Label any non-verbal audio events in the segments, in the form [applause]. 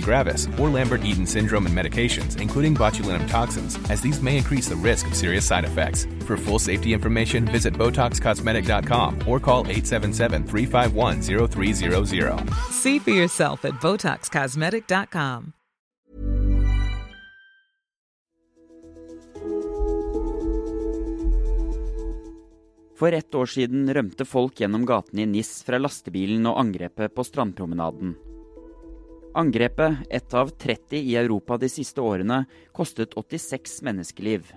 gravis, or Lambert-Eaton syndrome and medications, including botulinum toxins, as these may increase the risk of serious side effects. For full safety information, visit BotoxCosmetic.com or call 877-351-0300. See for yourself at BotoxCosmetic.com. For ett år siden rømte folk gjennom gatene i Nis fra lastebilen og angrepet på strandpromenaden. Angrepet, ett av 30 i Europa de siste årene, kostet 86 menneskeliv.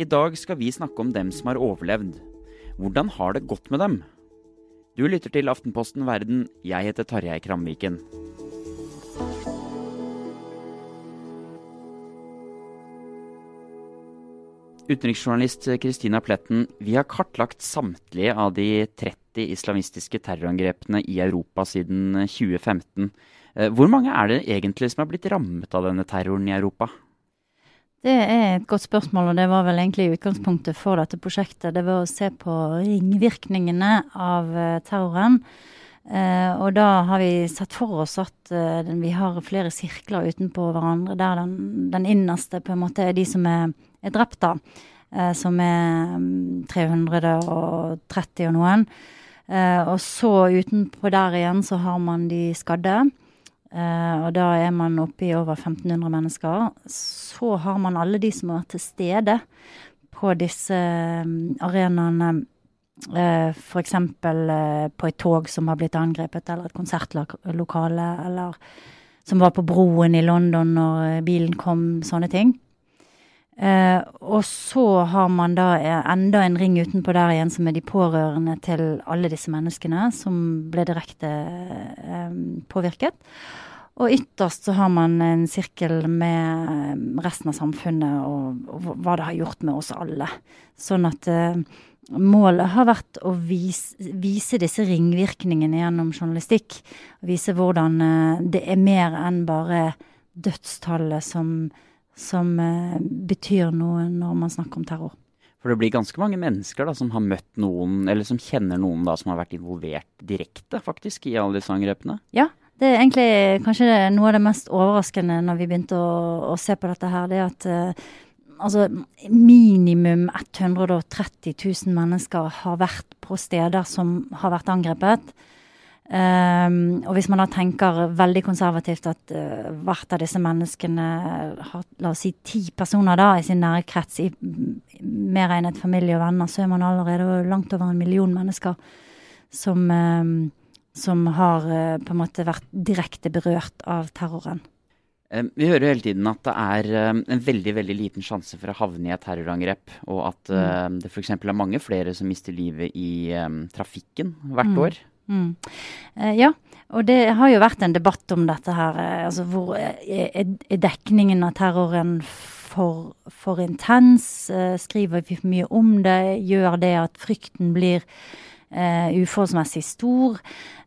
I dag skal vi snakke om dem som har overlevd. Hvordan har det gått med dem? Du lytter til Aftenposten Verden. Jeg heter Tarjei Kramviken. Utenriksjournalist Kristina Pletten, vi har kartlagt samtlige av de 30 islamistiske terrorangrepene i Europa siden 2015. Eh, hvor mange er det egentlig som har blitt rammet av denne terroren i Europa? Det er et godt spørsmål, og det var vel egentlig utgangspunktet for dette prosjektet. Det var å se på ringvirkningene av eh, terroren. Og da har vi sett for oss at vi har flere sirkler utenpå hverandre, der den, den, innerste på en måte er de som er, er drept, da. Som er um, 330 og noen. Og så utenpå der igjen så har man de skadde. og da er man oppe i over 1500 mennesker. Så har man alle de som har vært til stede på disse um, arenaene Uh, F.eks. På et tog som har blitt angrepet, eller et konsertlokale, eller som var på broen i London når bilen kom, sånne ting. Uh, og så har man da enda en ring utenpå der igjen, som er de pårørende til alle disse menneskene som ble direkte påvirket. Og ytterst så har man en sirkel med resten av samfunnet og, og hva det har gjort med oss alle. Sånn at Målet har vært å vise, vise, disse ringvirkningene gjennom journalistikk. Vise hvordan uh, det er mer enn bare dødstallet som, som uh, betyr noe når man snakker om terror. For det blir ganske mange mennesker da, som har møtt noen, eller som kjenner noen da, som har vært involvert direkte faktisk i alle disse angrepene? Ja, det er egentlig kanskje noe av det mest overraskende når vi begynte å, å se på dette her. Det er at uh, altså minimum 130 000 mennesker har vært på steder som har vært angrepet. Um, og hvis man da tenker veldig konservativt at uh, hvert av disse menneskene har la oss si ti personer da i sin nære krets, i, medregnet familie og venner, så er man allerede langt over en million mennesker som, um, som har uh, på en måte vært direkte berørt av terroren. Vi hører jo hele tiden at det er en veldig veldig liten sjanse for å havne i et terrorangrep, og at mm. det f.eks. er mange flere som mister livet i um, trafikken hvert mm. år. Mm. Eh, ja, og det har jo vært en debatt om dette her. Uh, altså hvor er, er, dekningen av terroren for, for intens? Uh, skriver vi for mye om det? Gjør det at frykten blir uforholdsmessig stor?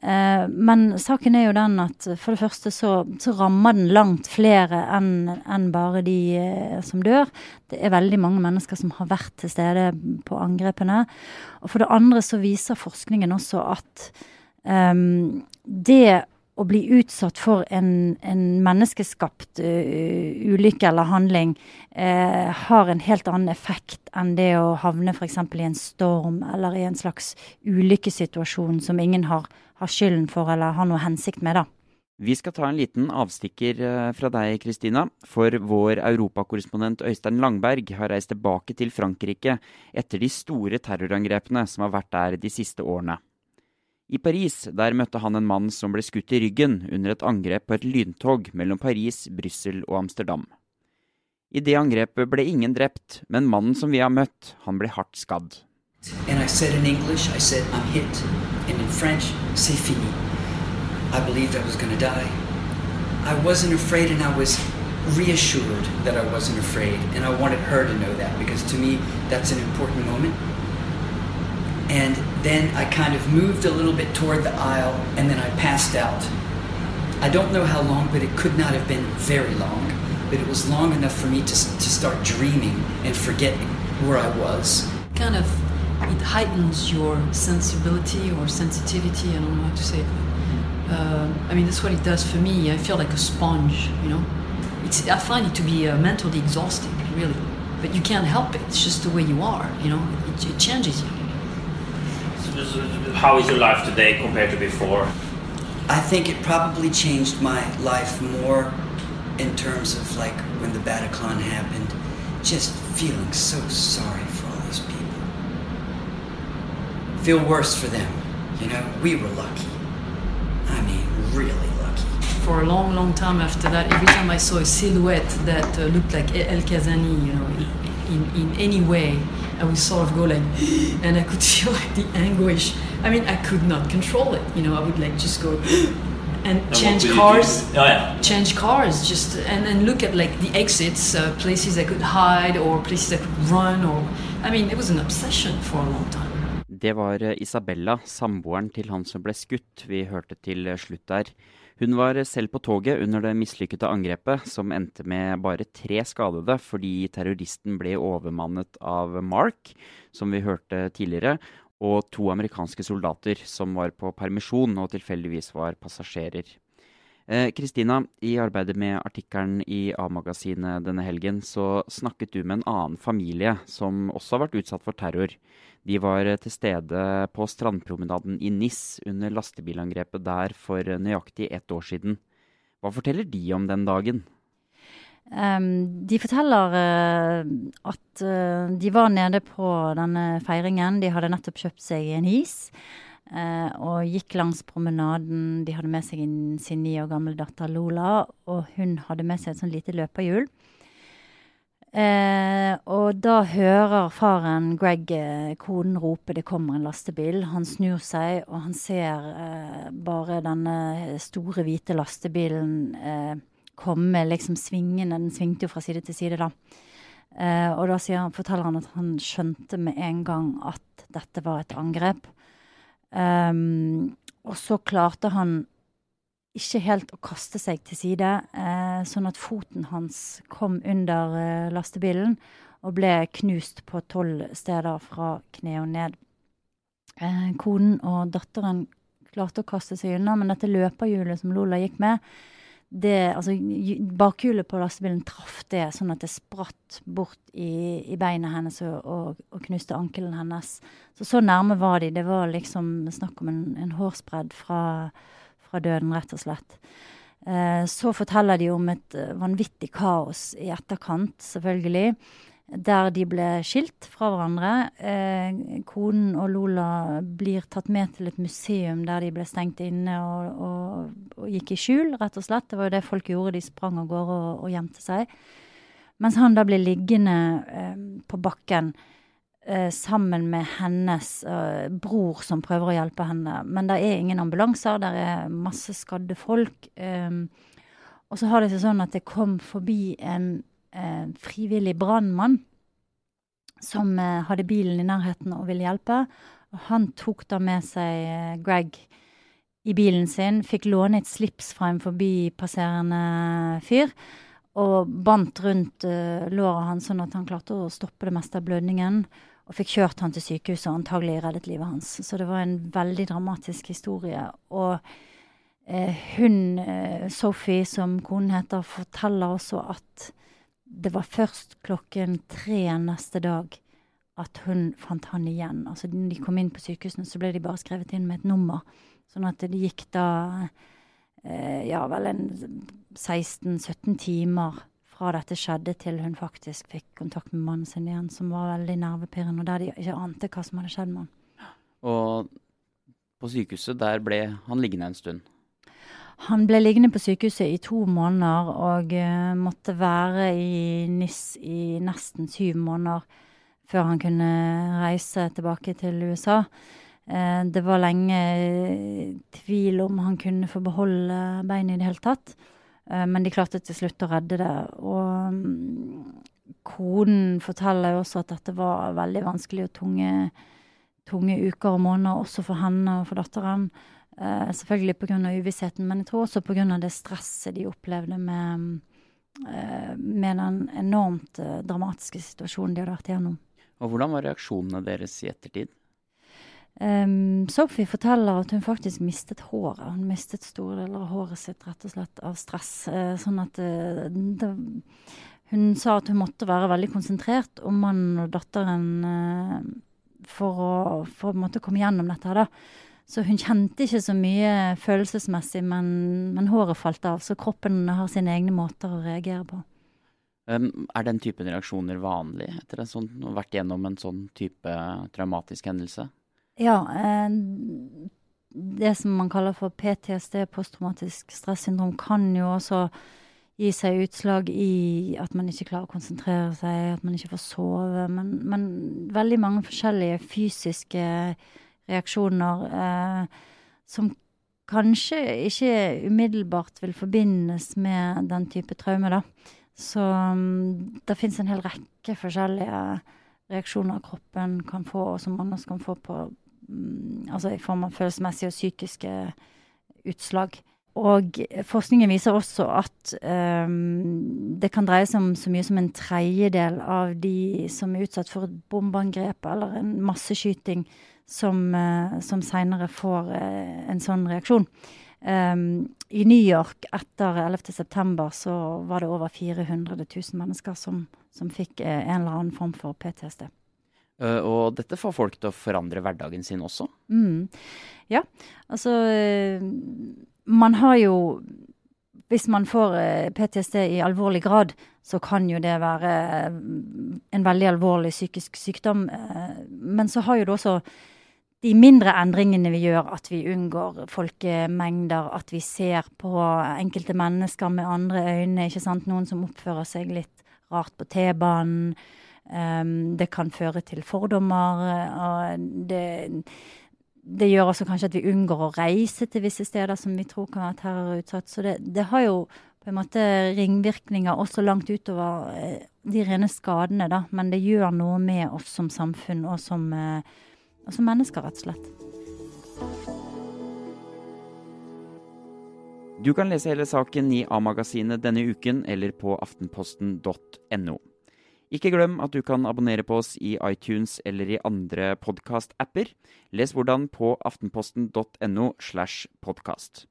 Eh, men saken er jo den at for det første så, så rammer den langt flere enn en bare de eh, som dør. Det er veldig mange mennesker som har vært til stede på angrepene. Og for det andre så viser forskningen også at um, det å bli utsatt for en, en menneskeskapt uh, ulykke eller handling uh, har en helt annen effekt enn det å havne f.eks. i en storm eller i en slags ulykkessituasjon som ingen har har skylden for eller har noe hensikt med, da. Vi skal ta en liten avstikker fra deg, Kristina. For vår europakorrespondent Øystein Langberg har reist tilbake til Frankrike etter de store terrorangrepene som har vært der de siste årene. I Paris der møtte han en mann som ble skutt i ryggen under et angrep på et lyntog mellom Paris, Brussel og Amsterdam. I det angrepet ble ingen drept, men mannen som vi har møtt, han ble hardt skadd. English, reassured that I wasn't afraid. And I wanted her to know that because to me, that's an important moment. And then I kind of moved a little bit toward the aisle and then I passed out. I don't know how long, but it could not have been very long. But it was long enough for me to, to start dreaming and forgetting where I was. Kind of, it heightens your sensibility or sensitivity, I don't know how to say it. Uh, I mean, that's what it does for me. I feel like a sponge, you know. It's, I find it to be uh, mentally exhausting, really. But you can't help it. It's just the way you are, you know. It, it changes you. How is your life today compared to before? I think it probably changed my life more in terms of like when the Bataclan happened, just feeling so sorry for all these people. Feel worse for them. You know, we were lucky. I mean, really lucky. For a long, long time after that, every time I saw a silhouette that uh, looked like El Kazani, you know, in, in any way, I would sort of go like, [gasps] and I could [laughs] feel like the anguish. I mean, I could not control it. You know, I would like just go [gasps] and And change cars. Oh, yeah. change cars just and, and look at like the exits uh, places i could hide or places i could run or i mean it was an obsession for a long time Det var eh, Isabella, samboeren til han som ble skutt, vi hørte til eh, slutt der. Hun var eh, selv på toget under det mislykkede angrepet, som endte med bare tre skadede fordi terroristen ble overmannet av Mark, som vi hørte tidligere, og to amerikanske soldater som var på permisjon og tilfeldigvis var passasjerer. Eh, Kristina, i arbeidet med artikkelen i A-magasinet denne helgen, så snakket du med en annen familie som også har vært utsatt for terror. De var eh, til stede på strandpromenaden i Nis under lastebilangrepet der for eh, nøyaktig ett år siden. Hva forteller de om den dagen? Um, de forteller uh, at uh, de var nede på denne feiringen. De hadde nettopp kjøpt seg en is eh, og gikk langs promenaden. De hadde med seg sin ni år gamle datter Lola, og hun hadde med seg et sånn lite løperhjul. Eh, og da hører faren Greg eh, konen rope 'det kommer en lastebil'. Han snur seg, og han ser eh, bare denne store, hvite lastebilen eh, komme liksom svingende. Den svingte jo fra side til side, da. Eh, og da han, forteller han at han skjønte med en gang at dette var et angrep. Ehm, og så klarte han ikke helt å kaste seg til side, eh, sånn at foten hans kom under eh, lastebilen og ble knust på tolv steder fra kne og ned. Eh, konen og datteren klarte å kaste seg unna, men dette løperhjulet som Lola gikk med, det, altså, bakhjulet på lastebilen traff det, sånn at det spratt bort i, i beinet hennes og, og, og knuste ankelen hennes. Så så nærme var de. Det var liksom snakk om en, en hårsbredd fra, fra døden, rett og slett. Eh, så forteller de om et eh, vanvittig kaos i etterkant, selvfølgelig. Der de ble skilt fra hverandre. Eh, konen og Lola blir tatt med til et museum der de ble stengt inne og, og, og gikk i skjul, rett og slett. Det var jo det folk gjorde. De sprang av gårde og, og gjemte seg. Mens han da ble liggende eh, på bakken eh, sammen med hennes eh, bror som prøver å hjelpe henne. Men det er ingen ambulanser, det er masse skadde folk. eh, og så har det seg sånn at det kom forbi en frivillig brannmann som eh, hadde bilen i nærheten og ville hjelpe. Og han tok da med seg eh, Greg i bilen sin, fikk låne et slips fra en forbipasserende fyr, og bandt rundt eh, låret hans sånn at han klarte å stoppe det meste av blødningen. Og fikk kjørt han til sykehuset og antagelig reddet livet hans. Så det var en veldig dramatisk historie. Og eh, hun, eh, Sophie, som konen heter, forteller også at det var først klokken tre neste dag at hun fant han igjen. Altså de kom inn på sykehusene, så ble de bare skrevet inn med et nummer. Sånn at det gikk da eh, ja vel en 16-17 timer fra dette skjedde til hun faktisk fikk kontakt med mannen sin igjen, som var veldig nervepirrende, og der de ikke ante hva som hadde skjedd med han. Og på sykehuset, der ble han liggende en stund. Han ble liggende på sykehuset i to måneder og uh, måtte være i NIS i nesten syv måneder før han kunne reise tilbake til USA. Uh, det var lenge tvil om han kunne få beholde beinet i det hele tatt, uh, men de klarte til slutt å redde det. Og um, konen forteller jo også at dette var veldig vanskelig og tunge, tunge uker og måneder også for henne og for datteren. Uh, selvfølgelig pga. uvissheten, men jeg tror også pga. det stresset de opplevde med, uh, med den enormt uh, dramatiske situasjonen de hadde vært igjennom. Og Hvordan var reaksjonene deres i ettertid? Um, Sophie forteller at hun faktisk mistet håret. Hun mistet store deler av håret sitt rett og slett av stress. sånn at det, hun sa at hun måtte være veldig konsentrert om mannen og datteren for å, for å komme gjennom dette. her da. Så hun kjente ikke så mye følelsesmessig, men, men, håret falt av. Så kroppen har sine egne måter å reagere på. Um, er den typen reaksjoner vanlig etter sånn, å ha vært gjennom en sånn type traumatisk hendelse? Ja. Eh, det som man kaller for PTSD, posttraumatisk stressyndrom, kan jo også gi seg utslag i at man ikke klarer å konsentrere seg, at man ikke får sove. Men, men veldig mange forskjellige fysiske reaksjoner eh, som kanskje ikke umiddelbart vil forbindes med den type traume, da. Så um, det fins en hel rekke forskjellige reaksjoner kroppen kan få, og som man også kan få på um, Altså i form av følelsesmessige og psykiske utslag. Og forskningen viser også at um, det kan dreie seg om så mye som en tredjedel av de som er utsatt for et bombeangrep eller en masseskyting, som, uh, som seinere får uh, en sånn reaksjon. Um, I New York etter 11.9 så var det over 400 000 mennesker som, som fikk uh, en eller annen form for PTSD. og dette får folk til å forandre hverdagen sin også? Mm. Ja, altså man har jo Hvis man får eh, PTSD i alvorlig grad, så kan jo det være eh, en veldig alvorlig psykisk sykdom. Eh, men så har jo det også de mindre endringene vi gjør, at vi unngår folkemengder, at vi ser på enkelte mennesker med andre øyne. ikke sant? Noen som oppfører seg litt rart på T-banen. Um, det kan føre til fordommer. og det det gjør også kanskje at vi unngår å reise til visse steder som vi tror kan være terrorutsatt. Så det, det har jo på en måte ringvirkninger også langt utover eh, de rene skadene, da. Men det gjør noe med oss som samfunn og som, eh, og som mennesker, rett og slett. Du kan lese hele saken i A-magasinet denne uken eller på aftenposten.no. Ikke glem at du kan abonnere på oss i iTunes eller i andre podkast-apper. Les hvordan på aftenposten.no slash podkast.